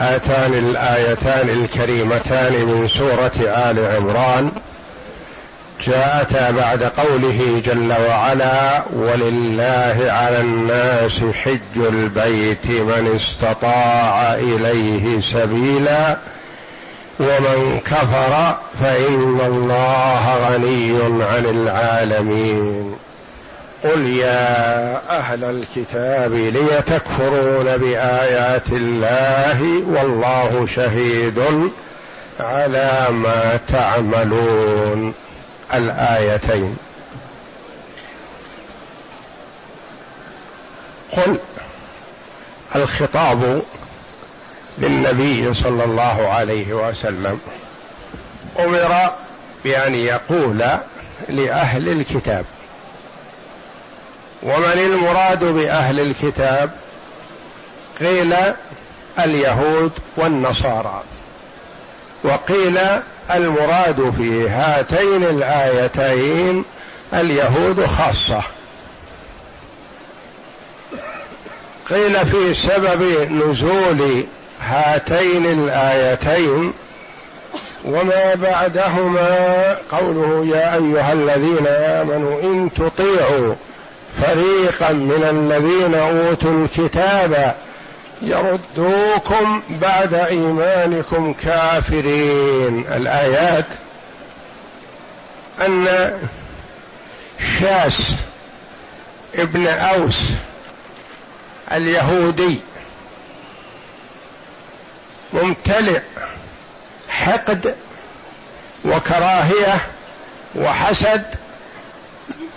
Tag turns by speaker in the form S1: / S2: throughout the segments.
S1: هاتان الآيتان الكريمتان من سورة آل عمران جاءتا بعد قوله جل وعلا ولله على الناس حج البيت من استطاع إليه سبيلا ومن كفر فإن الله غني عن العالمين. قل يا أهل الكتاب لم تكفرون بايات الله والله شهيد على ما تعملون. الآيتين. قل الخطاب للنبي صلى الله عليه وسلم أمر بان يقول لاهل الكتاب ومن المراد بأهل الكتاب؟ قيل اليهود والنصارى. وقيل المراد في هاتين الآيتين اليهود خاصة. قيل في سبب نزول هاتين الآيتين وما بعدهما قوله يا أيها الذين آمنوا إن تطيعوا فريقا من الذين أوتوا الكتاب يردوكم بعد إيمانكم كافرين. الآيات أن شاس ابن أوس اليهودي ممتلئ حقد وكراهية وحسد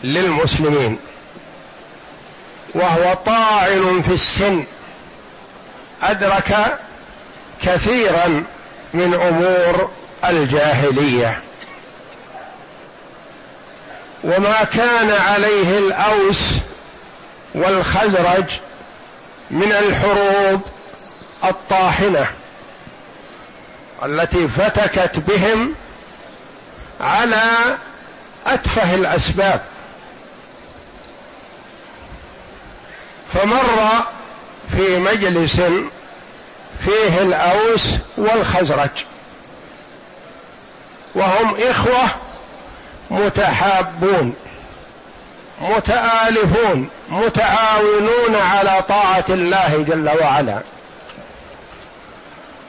S1: للمسلمين. وهو طاعن في السن. أدرك كثيرا من أمور الجاهلية. وما كان عليه الأوس والخزرج من الحروب الطاحنة التي فتكت بهم على أتفه الأسباب. فمر في مجلس فيه الأوس والخزرج. وهم إخوة متحابون متآلفون متعاونون على طاعة الله جل وعلا.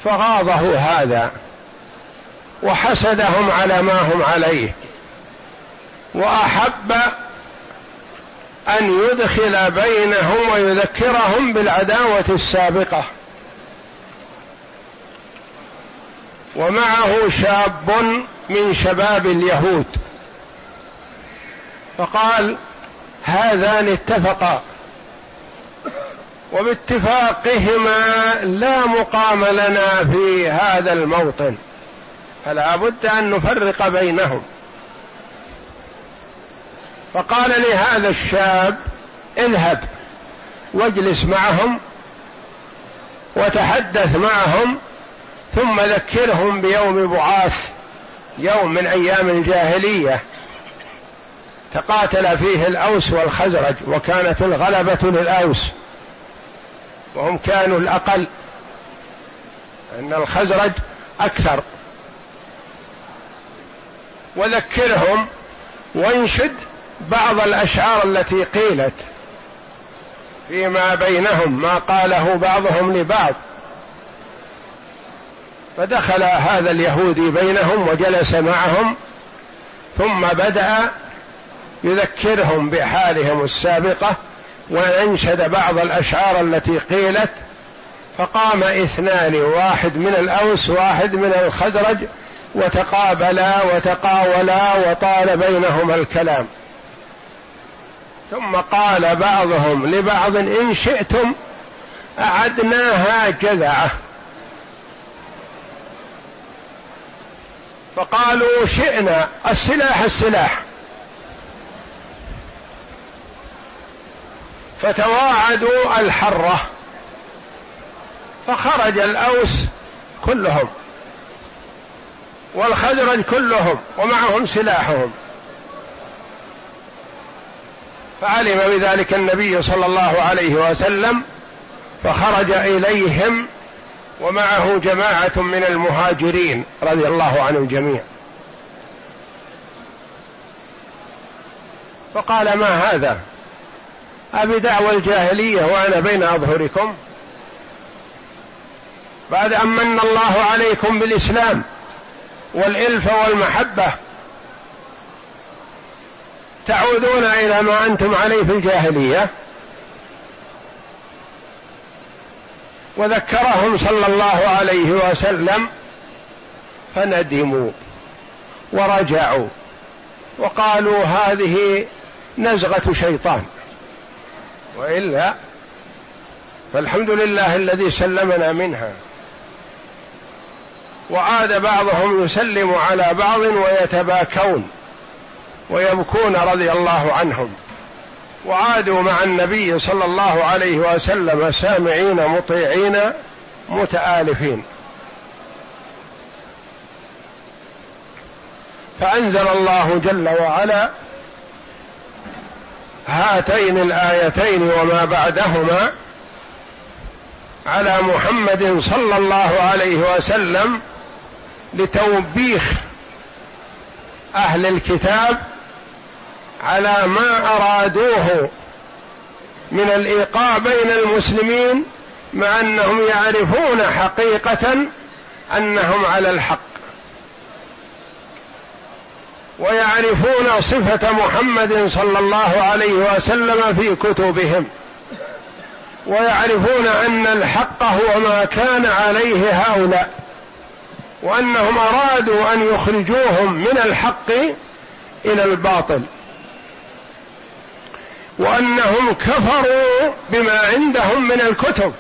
S1: فغاضه هذا وحسدهم على ما هم عليه. وأحب أن يدخل بينهم ويذكرهم بالعداوة السابقة. ومعه شاب من شباب اليهود. فقال هذان اتفقا. وباتفاقهما لا مقام لنا في هذا الموطن. فلا بد أن نفرق بينهم. فقال لهذا الشاب اذهب واجلس معهم وتحدث معهم ثم ذكرهم بيوم بعاث يوم من أيام الجاهليه تقاتل فيه الأوس والخزرج وكانت الغلبة للأوس وهم كانوا الأقل أن الخزرج أكثر. وذكرهم وانشد بعض الأشعار التي قيلت فيما بينهم ما قاله بعضهم لبعض. فدخل هذا اليهودي بينهم وجلس معهم ثم بدأ يذكرهم بحالهم السابقة وانشد بعض الأشعار التي قيلت فقام اثنان واحد من الأوس واحد من الخزرج وتقابلا وتقاولا وطال بينهما الكلام. ثم قال بعضهم لبعض إن شئتم اعدناها جذعه فقالوا شئنا السلاح السلاح. فتواعدوا الحرة فخرج الأوس كلهم والخزرج كلهم ومعهم سلاحهم. فعلم بذلك النبي صلى الله عليه وسلم فخرج إليهم ومعه جماعة من المهاجرين رضي الله عن الجميع فقال ما هذا؟ أبدعوى الجاهلية وأنا بين أظهركم. بعد أن من الله عليكم بالإسلام والإلفة والمحبة تعودون إلى ما أنتم عليه في الجاهلية. وذكرهم صلى الله عليه وسلم فندموا ورجعوا وقالوا هذه نزغة شيطان. وإلا فالحمد لله الذي سلمنا منها. وعاد بعضهم يسلم على بعض ويتباكون. ويبكون رضي الله عنهم. وعادوا مع النبي صلى الله عليه وسلم سامعين مطيعين متآلفين. فأنزل الله جل وعلا هاتين الآيتين وما بعدهما على محمد صلى الله عليه وسلم لتوبيخ أهل الكتاب على ما أرادوه من الإيقاع بين المسلمين مع أنهم يعرفون حقيقة أنهم على الحق. ويعرفون صفة محمد صلى الله عليه وسلم في كتبهم. ويعرفون أن الحق هو ما كان عليه هؤلاء. وأنهم أرادوا أن يخرجوهم من الحق إلى الباطل. وأنهم كفروا بما عندهم من الكتب.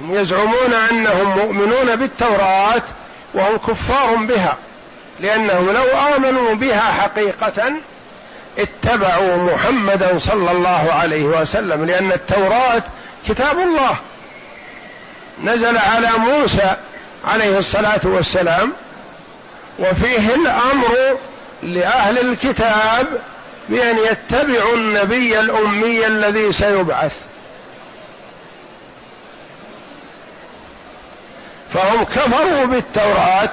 S1: هم يزعمون أنهم مؤمنون بالتوراة وهم كفار بها لأنهم لو آمنوا بها حقيقة اتبعوا محمدا صلى الله عليه وسلم لأن التوراة كتاب الله. نزل على موسى عليه الصلاة والسلام وفيه الأمر لأهل الكتاب بأن يتبعوا النبي الأمي الذي سيبعث. فهم كفروا بالتوراة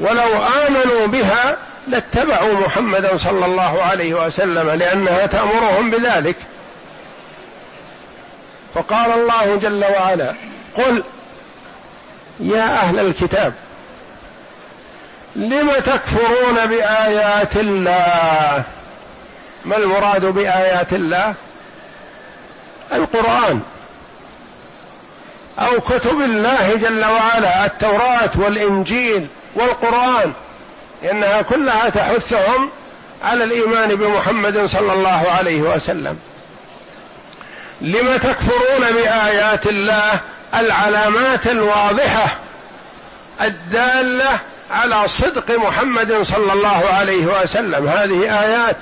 S1: ولو آمنوا بها لاتبعوا محمدا صلى الله عليه وسلم لأنها تأمرهم بذلك. فقال الله جل وعلا قل يا أهل الكتاب لم تكفرون بآيات الله؟ ما المراد بآيات الله؟ القرآن أو كتب الله جل وعلا التوراة والإنجيل والقرآن إنها كلها تحثهم على الإيمان بمحمد صلى الله عليه وسلم. لم تكفرون بآيات الله؟ العلامات الواضحة الدالة على صدق محمد صلى الله عليه وسلم. هذه آيات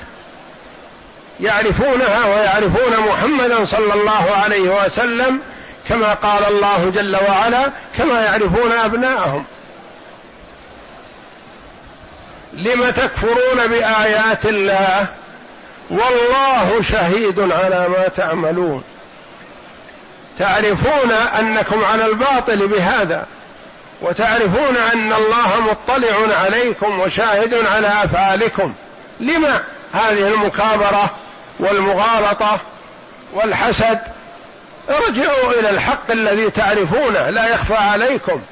S1: يعرفونها ويعرفون محمدا صلى الله عليه وسلم كما قال الله جل وعلا كما يعرفون أبناءهم. لم تكفرون بآيات الله؟ والله شهيد على ما تعملون. تعرفون أنكم على الباطل بهذا وتعرفون أن الله مطلع عليكم وشاهد على أفعالكم. لما هذه المكابرة؟ والمغالطة والحسد ارجعوا إلى الحق الذي تعرفونه لا يخفى عليكم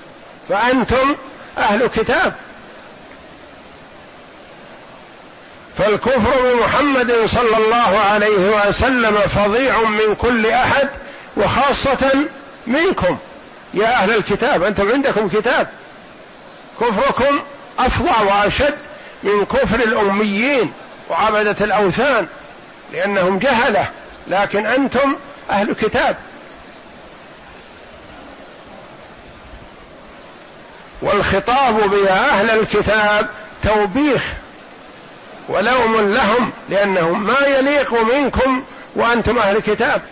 S1: فأنتم أهل كتاب. فالكفر بمحمد صلى الله عليه وسلم فظيع من كل أحد وخاصة منكم. يا أهل الكتاب أنتم عندكم كتاب. كفركم أفظع وأشد من كفر الأميين وعبدة الأوثان. لأنهم جهلة لكن أنتم أهل كتاب. والخطاب بيا أهل الكتاب توبيخ ولوم لهم لأنهم ما يليق منكم وأنتم أهل كتاب.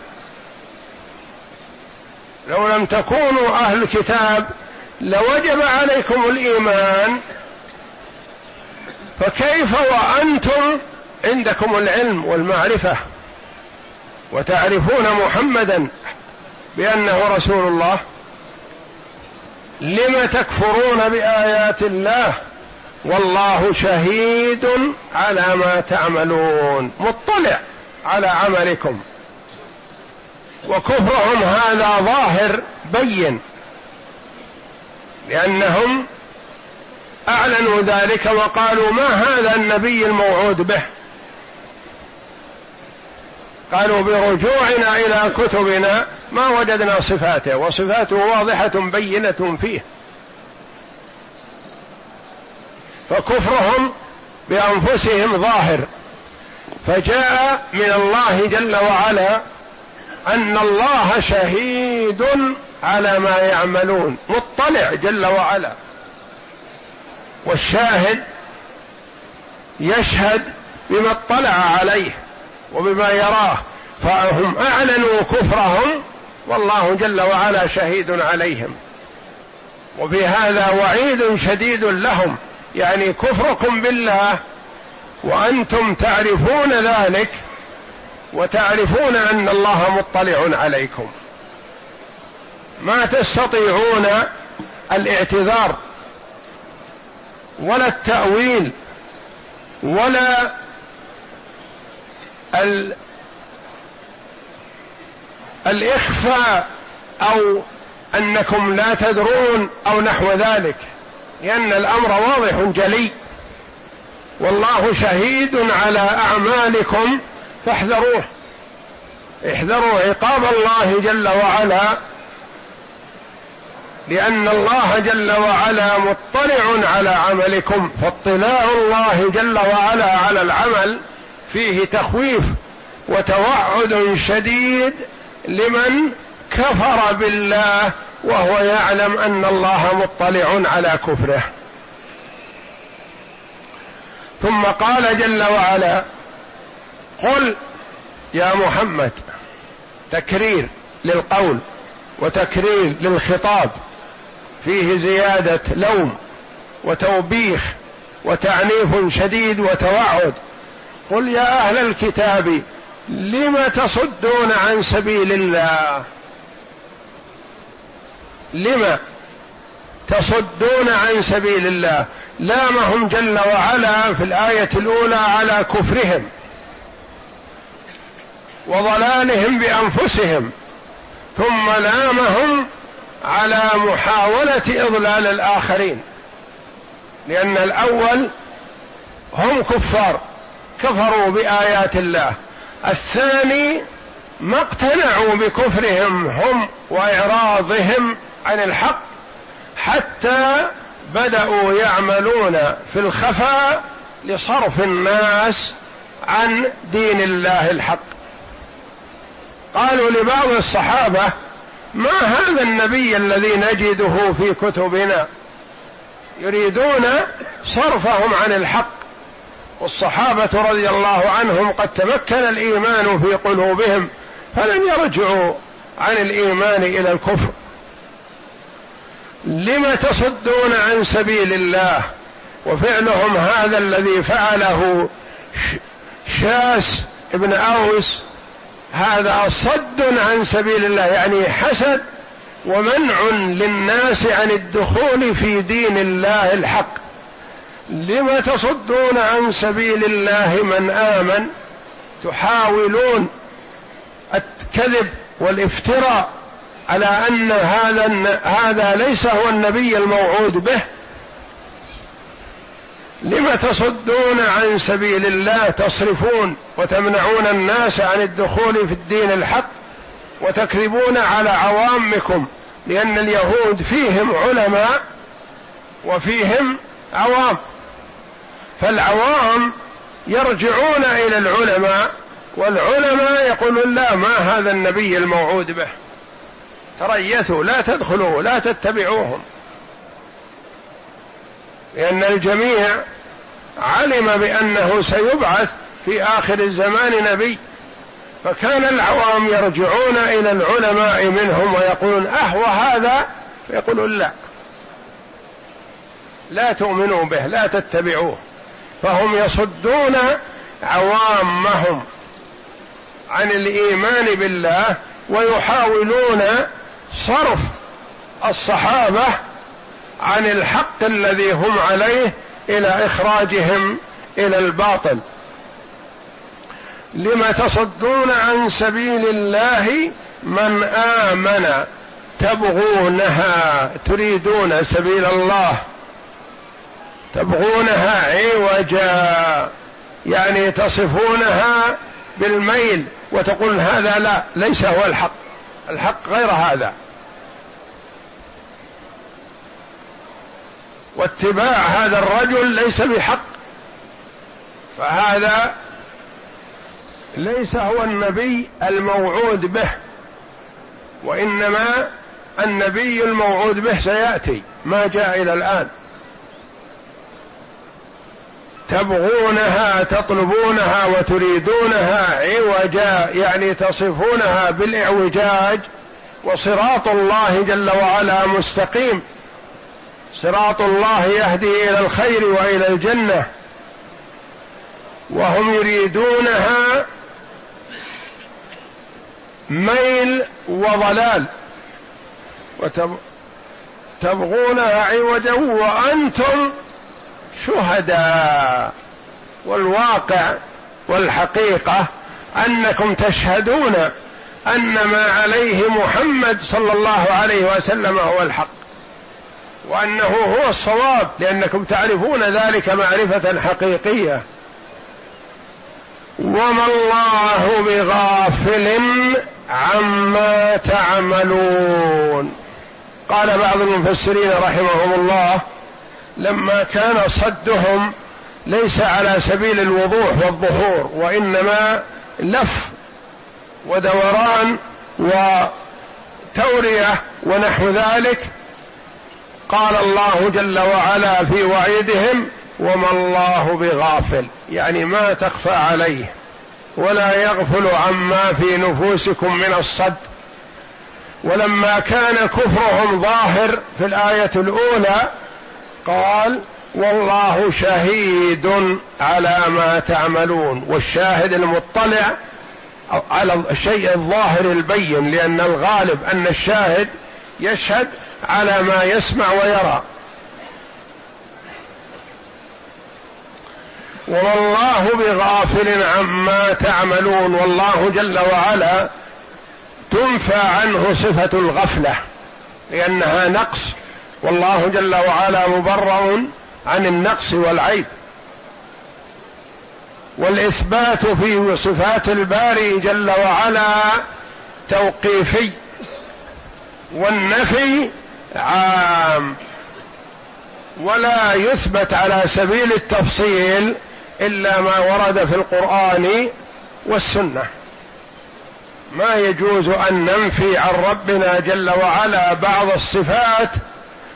S1: لو لم تكونوا أهل كتاب لوجب عليكم الإيمان. فكيف وأنتم عندكم العلم والمعرفة وتعرفون محمدا بأنه رسول الله لم تكفرون بآيات الله؟ والله شهيد على ما تعملون مطلع على عملكم. وكفرهم هذا ظاهر بين لأنهم أعلنوا ذلك وقالوا ما هذا النبي الموعود به؟ قالوا برجوعنا إلى كتبنا ما وجدنا صفاته وصفاته واضحة بينة فيه. فكفرهم بأنفسهم ظاهر. فجاء من الله جل وعلا أن الله شهيد على ما يعملون مطلع جل وعلا. والشاهد يشهد بما اطلع عليه. وبما يراه فهم أعلنوا كفرهم والله جل وعلا شهيد عليهم. وفي هذا وعيد شديد لهم. يعني كفركم بالله وأنتم تعرفون ذلك وتعرفون أن الله مطلع عليكم. ما تستطيعون الاعتذار ولا التأويل ولا ال الإخفاء أو أنكم لا تدرون أو نحو ذلك لأن الأمر واضح جلي. والله شهيد على أعمالكم فاحذروه. احذروا عقاب الله جل وعلا لأن الله جل وعلا مطلع على عملكم فاطلاع الله جل وعلا على العمل فيه تخويف وتوعد شديد لمن كفر بالله وهو يعلم أن الله مطلع على كفره. ثم قال جل وعلا قل يا محمد تكرير للقول وتكرير للخطاب فيه زيادة لوم وتوبيخ وتعنيف شديد وتوعد. قل يا أهل الكتاب لم تصدون عن سبيل الله؟ لم تصدون عن سبيل الله؟ لامهم جل وعلا في الآية الأولى على كفرهم وضلالهم بأنفسهم ثم لامهم على محاولة إضلال الآخرين لأن الأول هم كفار. كفروا بآيات الله. الثاني ما اقتنعوا بكفرهم هم وإعراضهم عن الحق حتى بدأوا يعملون في الخفاء لصرف الناس عن دين الله الحق. قالوا لبعض الصحابة ما هذا النبي الذي نجده في كتبنا؟ يريدون صرفهم عن الحق. والصحابة رضي الله عنهم قد تمكن الإيمان في قلوبهم فلم يرجعوا عن الإيمان إلى الكفر. لم تصدون عن سبيل الله؟ وفعلهم هذا الذي فعله شاس ابن أوس. هذا صد عن سبيل الله يعني حسد ومنع للناس عن الدخول في دين الله الحق. لم تصدون عن سبيل الله من آمن تحاولون الكذب والافتراء على أن هذا هذا ليس هو النبي الموعود به. لم تصدون عن سبيل الله تصرفون وتمنعون الناس عن الدخول في الدين الحق وتكذبون على عوامكم لأن اليهود فيهم علماء وفيهم عوام. فالعوام يرجعون إلى العلماء والعلماء يقولون لا ما هذا النبي الموعود به. تريثوا لا تدخلوا لا تتبعوهم. لأن الجميع علم بأنه سيبعث في آخر الزمان نبي. فكان العوام يرجعون إلى العلماء منهم ويقولون أهوى هذا؟ فيقولون لا. لا تؤمنوا به لا تتبعوه. فهم يصدون عوامهم عن الإيمان بالله ويحاولون صرف الصحابة عن الحق الذي هم عليه إلى إخراجهم إلى الباطل. لم تصدون عن سبيل الله من آمن تبغونها تريدون سبيل الله؟ تبغونها عوجا يعني تصفونها بالميل وتقول هذا لا ليس هو الحق. الحق غير هذا. واتباع هذا الرجل ليس بحق. فهذا ليس هو النبي الموعود به وإنما النبي الموعود به سيأتي ما جاء إلى الآن. تبغونها تطلبونها وتريدونها عوجا يعني تصفونها بالإعوجاج وصراط الله جل وعلا مستقيم. صراط الله يهدي إلى الخير وإلى الجنة. وهم يريدونها ميل وضلال. وتبغونها عوجا وأنتم شهداء والواقع والحقيقة أنكم تشهدون أن ما عليه محمد صلى الله عليه وسلم هو الحق وأنه هو الصواب لأنكم تعرفون ذلك معرفة حقيقية. وما الله بغافل عما تعملون. قال بعض المفسرين رحمهم الله لما كان صدهم ليس على سبيل الوضوح والظهور وإنما لف ودوران وتورية ونحو ذلك. قال الله جل وعلا في وعيدهم وما الله بغافل. يعني ما تخفى عليه ولا يغفل عما في نفوسكم من الصد. ولما كان كفرهم ظاهر في الآية الأولى قال والله شهيد على ما تعملون والشاهد المطلع على الشيء الظاهر البين لأن الغالب أن الشاهد يشهد على ما يسمع ويرى. وما الله بغافل عما تعملون والله جل وعلا تنفى عنه صفة الغفلة لأنها نقص والله جل وعلا مبرر عن النقص والعيب. والإثبات في صفات الباري جل وعلا توقيفي والنفي عام. ولا يثبت على سبيل التفصيل إلا ما ورد في القرآن والسنة. ما يجوز أن ننفي عن ربنا جل وعلا بعض الصفات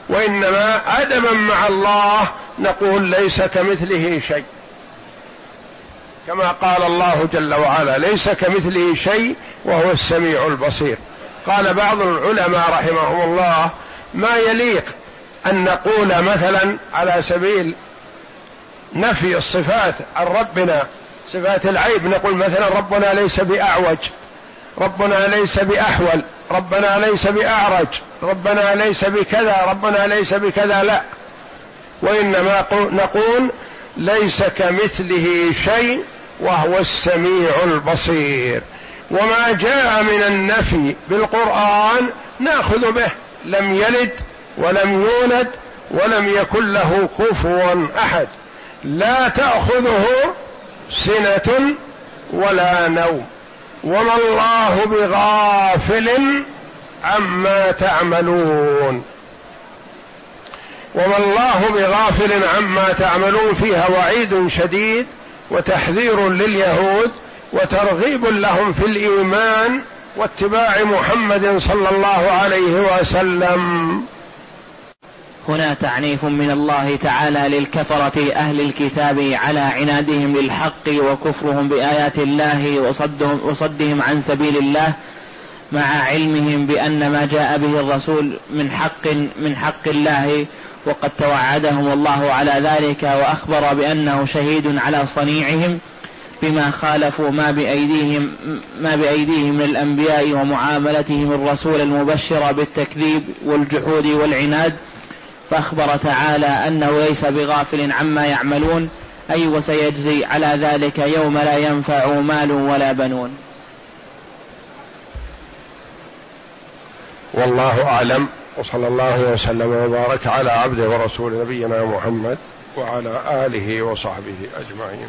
S1: وإنما أدبا مع الله نقول ليس كمثله شيء. كما قال الله جل وعلا ليس كمثله شيء وهو السميع البصير. قال بعض العلماء رحمهم الله ما يليق أن نقول مثلا على سبيل نفي الصفات عن ربنا صفات العيب نقول مثلا ربنا ليس بأعوج. ربنا ليس بأحول ربنا ليس بأعرج ربنا ليس بكذا ربنا ليس بكذا لا. وإنما نقول ليس كمثله شيء وهو السميع البصير. وما جاء من النفي بالقرآن نأخذ به لم يلد ولم يولد ولم يكن له كفوا أحد. لا تأخذه سنة ولا نوم. وما الله بغافل عما تعملون. وما الله بغافل عما تعملون فيها وعيد شديد وتحذير لليهود وترغيب لهم في الإيمان واتباع محمد صلى الله عليه وسلم.
S2: هنا تعنيف من الله تعالى للكفرة أهل الكتاب على عنادهم للحق وكفرهم بآيات الله وصدهم, وصدهم عن سبيل الله مع علمهم بأن ما جاء به الرسول من حق من حق الله وقد توعدهم الله على ذلك وأخبر بأنه شهيد على صنيعهم بما خالفوا ما بأيديهم ما بأيديهم من الأنبياء ومعاملتهم الرسول المبشر بالتكذيب والجحود والعناد فأخبر تعالى أنه ليس بغافل عما يعملون أي وسيجزي على ذلك يوم لا ينفع مال ولا بنون.
S1: والله أعلم وصلى الله وسلم وبارك على عبده ورسول نبينا محمد وعلى آله وصحبه أجمعين.